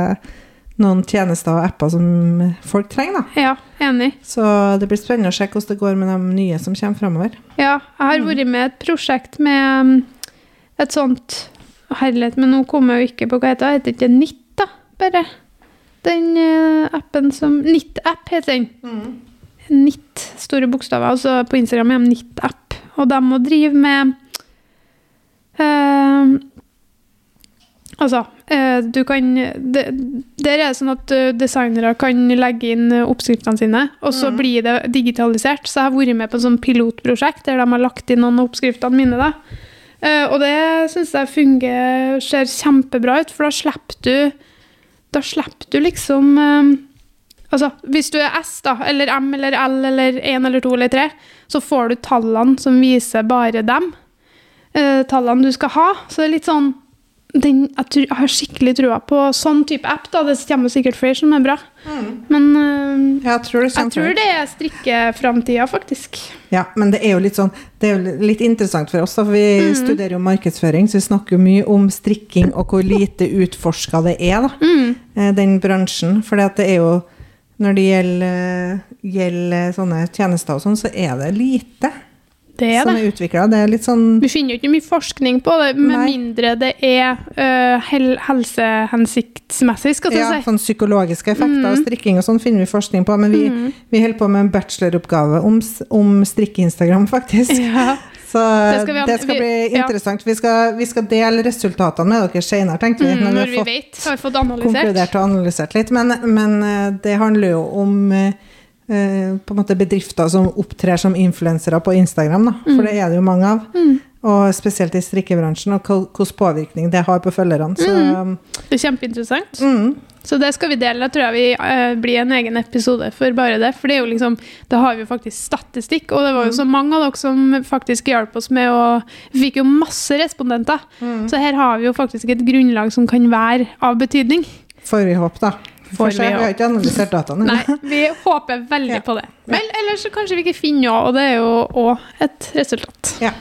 noen tjenester og apper som folk trenger, da. Ja, enig. Så det blir spennende å se hvordan det går med de nye som kommer framover. Ja, jeg har vært med et prosjekt med um, et sånt Herlighet, men nå kommer jeg jo ikke på hva det heter. Heter ikke NIT, da? Bare. Den eh, appen som NIT-app heter den. NIT, store bokstaver. Altså på Instagram er de NIT-app. Og de må drive med uh, Altså, eh, du kan det, Der er det sånn at designere kan legge inn oppskriftene sine, og så blir det digitalisert. Så jeg har vært med på et sånt pilotprosjekt der de har lagt inn noen av oppskriftene mine. da. Og det syns jeg fungerer, ser kjempebra ut, for da slipper du Da slipper du liksom eh, Altså, hvis du er S, da, eller M eller L eller 1 eller 2 eller 3, så får du tallene som viser bare dem. Eh, tallene du skal ha. Så det er litt sånn den, jeg, tror, jeg har skikkelig trua på sånn type app. da, Det kommer sikkert flere som er bra. Men uh, Jeg tror det jeg tror det er strikkeframtida, faktisk. Ja, men det er jo litt sånn Det er jo litt interessant for oss, da, for vi Mm. studerer jo markedsføring, så vi snakker jo mye om strikking og hvor lite utforska det er, da, Mm. eh, den bransjen. For det er jo Når det gjelder, gjelder sånne tjenester og sånn, så er det lite. Det er som det. er utvikla. Det er litt sånn Vi finner jo ikke mye forskning på det, med Nei. mindre det er uh, hel helsehensiktsmessig, skal jeg ja, si. sånn psykologiske effekter av Mhm. strikking og sånn finner vi forskning på, men vi, mm. vi holder på med en bacheloroppgave om, om strikke-Instagram, faktisk. Ja. Så Det det skal skal, vi ha- vi- bli ja. interessant. Vi skal, vi skal dele resultatene med dere senere, tenkte vi. Mm, når vi vi har fått vet, har fått analysert. konkludert og analysert litt. Men, men eh, det handler jo om eh, eh, på en måte bedrifter som opptrer som influensere på Instagram, da. for det er det jo mange av. Mm. Og spesielt i strikkebransjen, og hvilken påvirkning det har på følgerne. Så, Det er kjempeinteressant. mm, Så det skal vi dele. Jeg tror jeg vi eh, blir en egen episode for bare det. For det er jo liksom, da har vi jo faktisk statistikk, og det var jo så mange av dere som faktisk hjalp oss med å Vi fikk jo masse respondenter. mm. Så her har vi jo faktisk et grunnlag som kan være av betydning. Får vi håpe, da. Får vi vi har ikke analysert dataene. Nei, vi håper veldig Ja. på det. Vel, ellers så kanskje vi ikke finner noe, og det er jo òg et resultat. Ja.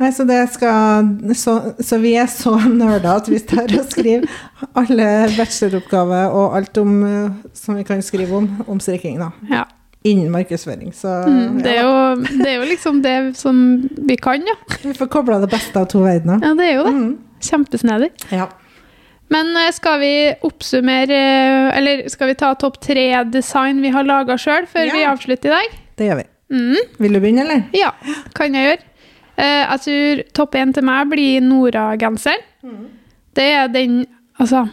Nei, så, det skal, så, så vi er så nerder at vi tar og skriver alle bacheloroppgaver og alt om, eh, som vi kan skrive om, om strikking, da. Ja. Innen markedsføring. Så Mm, det, er ja, jo, det er jo liksom det som vi kan, ja. vi får kobla det beste av to verdener. Ja, det er jo det. Mm. Kjempesnedig. Ja. Men eh, skal vi oppsummere eh, Eller skal vi ta topp tre design vi har laga sjøl, før Ja. vi avslutter i dag? Det gjør vi. Mm, Vil du begynne, eller? ja, kan jeg gjøre. Eh, jeg tror topp én til meg blir Nora-genseren. Det er den Altså,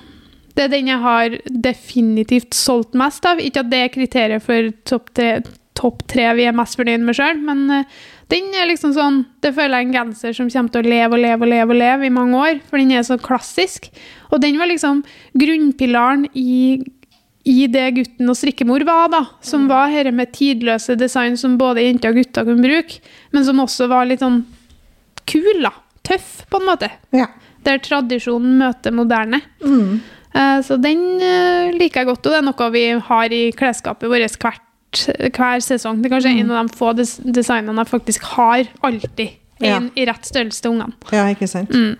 det er den jeg har definitivt solgt mest av. Ikke at det er kriteriet for topp tre, topp tre vi er mest fornøyd med sjøl, men eh, den er liksom sånn Det føler jeg en genser som kommer til å leve og leve og leve og leve i mange år, for den er så klassisk. Og den var liksom grunnpilaren i i det gutten og strikkemor var, da, som var dette med tidløse design som både jenter og gutter kunne bruke, men som også var litt sånn kul, da. Tøff, på en måte. Ja. Der tradisjonen møter moderne. Mm. Eh, Så den eh, liker jeg godt, og det er noe vi har i klesskapet vårt hvert, hver sesong. Det er kanskje en av de få des designene jeg faktisk har alltid. Ja. En i rett størrelse til ungene. ja, ikke sant? Mm.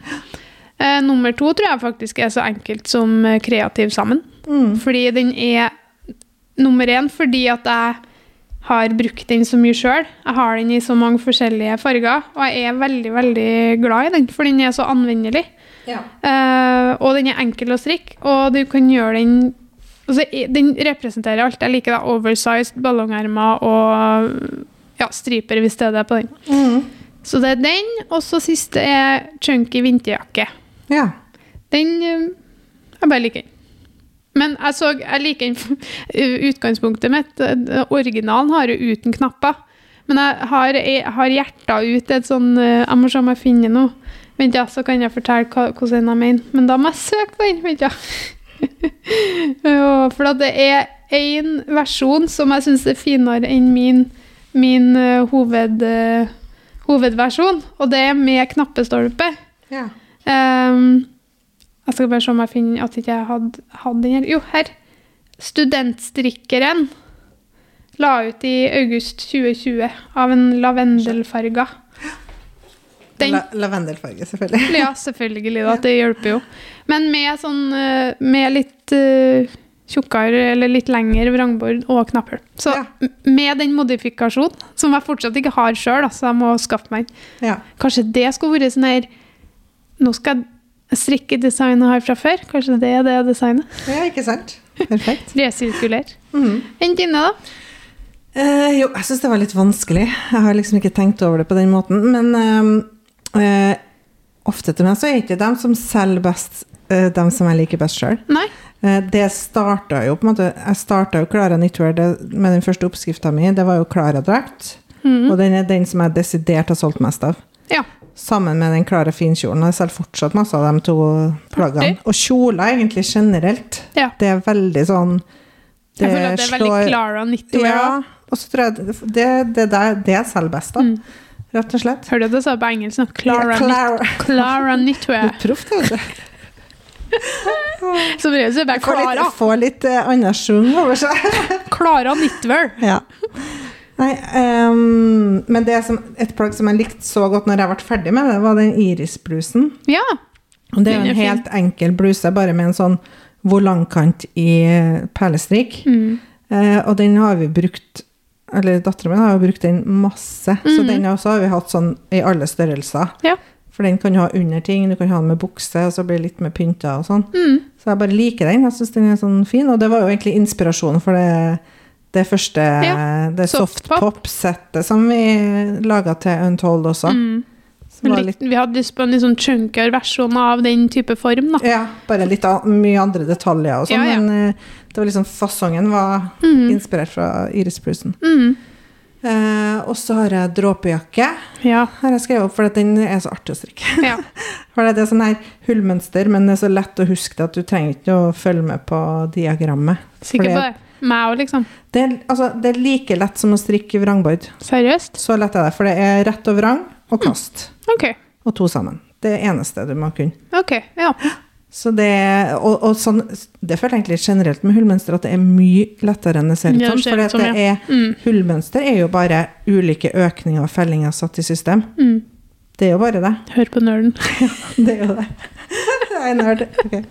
Eh, nummer to tror jeg faktisk er så enkelt som eh, kreativ sammen. Mm. Fordi den er nummer én fordi at jeg har brukt den så mye sjøl. Jeg har den i så mange forskjellige farger, og jeg er veldig veldig glad i den, for den er så anvendelig. Ja. Eh, og den er enkel å strikke, og du kan gjøre den altså, Den representerer alt jeg liker. da, Oversized ballongermer og ja, striper, hvis det er det på den. Mm. Så det er den, og så siste er chunky vinterjakke. ja. Den eh, Jeg bare liker den. Men jeg, så, jeg liker den utgangspunktet mitt. eh, Originalen har jo uten knapper. Men jeg har, jeg har hjerta ut et sånn eh, Jeg må se om jeg finner noe. Vent, ja, så kan jeg fortelle hva, hvordan jeg mener. Men da må jeg søke på den. Vent, ja. Ja, For det er én versjon som jeg syns er finere enn min, min uh, hoved, uh, hovedversjon. Og det er med knappestolpe. ja. Um, jeg skal bare se om jeg finner at ikke jeg hadde, hadde den her. Jo, her. Studentstrikkeren la ut i august 2020 av en lavendelfarga. Den, La lavendelfarge, selvfølgelig. ja, selvfølgelig. Da, det hjelper jo. Men med sånn eh, Med litt uh, tjukkere eller litt lengre vrangbord og knapphull. Så Ja. med den modifikasjonen, som jeg fortsatt ikke har sjøl, så jeg må skaffe meg. Ja. Kanskje det skulle vært sånn her Nå skal jeg strikke designet her fra før. Kanskje det er det designet. ja, ikke sant? Perfekt. Resirkuler. Mm. Enn dine, da? Uh, jo, jeg syns det var litt vanskelig. Jeg har liksom ikke tenkt over det på den måten. Men eh, eh, ofte til meg så er ikke dem som selger best, eh, dem som jeg liker best sjøl. Eh, det starta jo på en måte Jeg starta jo Klara Knitwear med den første oppskrifta mi. Det var jo Klara-drakt. Mhm. Og den er den som jeg desidert har solgt mest av. Ja. Sammen med den Klara finkjolen. Jeg selger fortsatt masse av de to plaggene. Og kjoler egentlig generelt. ja. Det er veldig sånn Jeg føler at det er veldig Klara Knitwear. Ja. Ja. Og så tror jeg det, det, det, det jeg selger best, da. Mm. Rett og slett. Hørte du det sa på engelsk nå? Clara, Ja, Clara. Clara Knitwear. Proff, det. vet du. Som regel så er det bare Får litt, Clara. får litt uh, annen schwung over seg. Clara Knitwear. Ja. Nei, um, men det som, et plagg som jeg likte så godt når jeg ble ferdig med det, var den irisblusen. Ja. Og det er jo en en fin. helt enkel bluse, bare med en sånn volangkant i perlestrikk. Mm. Uh, og den har vi brukt eller datteren min har jo brukt den masse. Så Mhm. den også har vi hatt sånn i alle størrelser. Ja. For den kan du ha under ting, du kan ha den med bukse, og så blir det litt mer pynta og sånn. Mm. Så jeg bare liker den. Jeg syns den er sånn fin. Og det var jo egentlig inspirasjonen for det, det første Ja, det softpop. softpop-settet som vi laga til Untold også. Mm. Litt, vi hadde lyst på en litt sånn chunker versjon av den type form, da. ja, bare litt mye andre detaljer og sånn, Ja, ja. men eh, det var liksom fasongen var Mm. inspirert fra Iris Prusen. Mm. Eh, og så har jeg dråpejakke. Ja. Har jeg skrevet opp, for den er så artig å strikke. ja. For det er sånn her hullmønster, men det er så lett å huske det at du trenger ikke å følge med på diagrammet. Sikker på det. Meg òg, liksom. Det er, altså, det er like lett som å strikke vrangbord. Seriøst? Så lett er det, for det er rett og vrang og kast. OK. Og to sammen. Det det eneste du må kunne. ok, Ja. Så det, og, og sånn, det føler jeg egentlig generelt med hullmønster, at det er mye lettere enn det ser ut som. det For det er, ja. Mm. hullmønster er jo bare ulike økninger og fellinger satt i system. Mm. Det er jo bare det. Hør på nerden. Det er jo det. Jeg er nerd. Okay.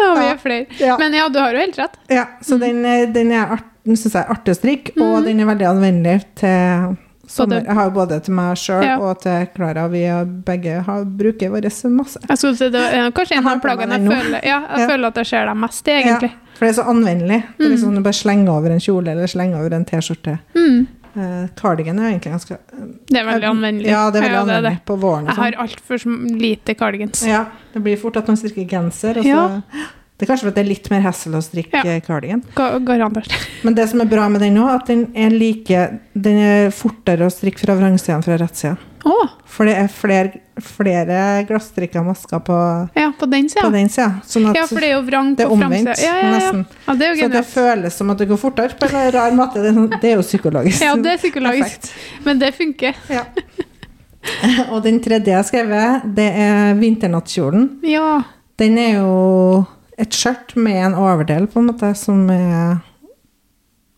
Ja, vi er flere. Ja. Men ja, du har jo helt rett. Ja, så den, er- den, er art, den synes jeg er artig å strikke, og Mhm. den er veldig anvendelig til sommer. Jeg har både til meg sjøl Ja. og til Klara. Vi begge har, bruker våre masse. Jeg skulle si, det er kanskje en av på plaggene jeg føler Ja, jeg Ja. føler at jeg ser dem mest, egentlig. Ja, for det er så anvendelig. Det Mhm. liksom Du bare slenger over en kjole eller slenger over en T-skjorte. Mm. Uh, cardigan er egentlig ganske Det er veldig anvendelig. Ja, det er veldig Ja, det er anvendelig på våren. Jeg har sånn. altfor lite cardigans. Ja, det blir fort at man strikker genser. Og så, Ja. Det er kanskje fordi det er litt mer hassle å strikke Ja. cardigan. Ga- Garantert. Men det som er bra med den nå, at den er like Den er fortere å strikke fra vrangsida enn fra rettsida. Oh. For det er flere, flere glasstrikka masker på, Ja, på den på sida. Sånn at Ja, for det er jo vrang på framsida. Ja, ja, ja. ja, det er jo Så det føles som at det går fortere på en rar måte. Det er, sånn, det jo psykologisk. Ja, det er psykologisk. Men det funker. Ja. Og den tredje jeg har skrevet, det er vinternattkjolen. Ja. Den er jo et skjørt med en overdel, på en måte, som er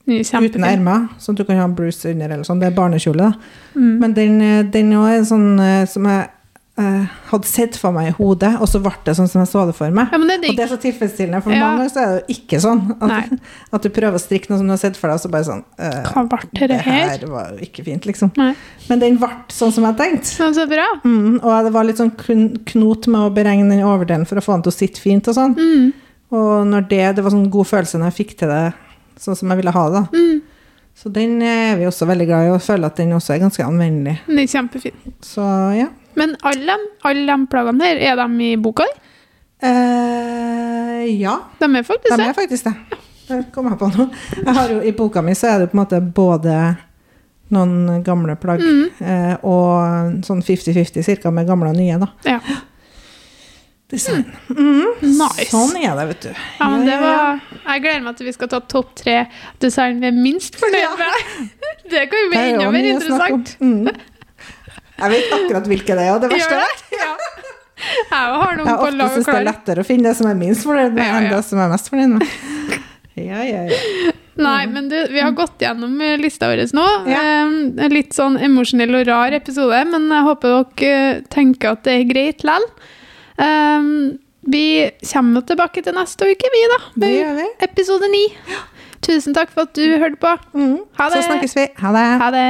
uten ermer, sånn at du kan ha bluse under eller sånn. Det er barnekjole, da. Mm. Men den, eh, den også er sånn eh, som jeg eh, hadde sett for meg i hodet, og så ble det sånn som jeg så det for meg. Ja, det Og det er så tilfredsstillende, for Ja. mange ganger så er det jo ikke sånn. At, at du prøver å strikke noe som du har sett for deg, og så bare sånn eh, Hva ble det Det her? her var jo ikke fint, liksom. Nei. Men den ble sånn som jeg tenkte. Men så bra. Mm, og det var litt sånn kn- knot med å beregne den overdelen for å få den til å sitte fint og sånn. Mm. Og når det, det var sånn god følelse når jeg fikk til det sånn som jeg ville ha det. da. Mm. Så den er vi også veldig glad i, og føler at den også er ganske anvendelig. Den er kjempefin. Så ja. Men alle, alle de plaggene her, er de i boka di? Eh, ja, De er faktisk de er faktisk det. Det kom jeg på noe. Jo, I boka mi så er det på en måte både noen gamle plagg Mm. eh, og sånn 50-50 cirka med gamle og nye, da. Ja. Design. Mm, Nice. Sånn er det, vet du. Ja, men det ja, ja. var Jeg gleder meg til vi skal ta topp tre design vi er minst fornøyd med. Det kan jo bli enda mer interessant. Mm. Jeg vet akkurat hvilke det er, og det verste er? Ja. Jeg har noen Jeg på lag syns det er lettere å finne det som er minst fornøyd med, Ja, ja. enn det som er mest fornøyd med. Ja, ja, ja. Nei, men du, vi har gått gjennom eh, lista vår nå. Ja. Litt sånn emosjonell og rar episode, men jeg håper dere eh, tenker at det er greit likevel. Um, vi kommer tilbake til neste uke, vi, da. Det gjør vi. Episode ni. Tusen takk for at du hørte på. Mm. Ha Så snakkes vi. Ha det. Ha det.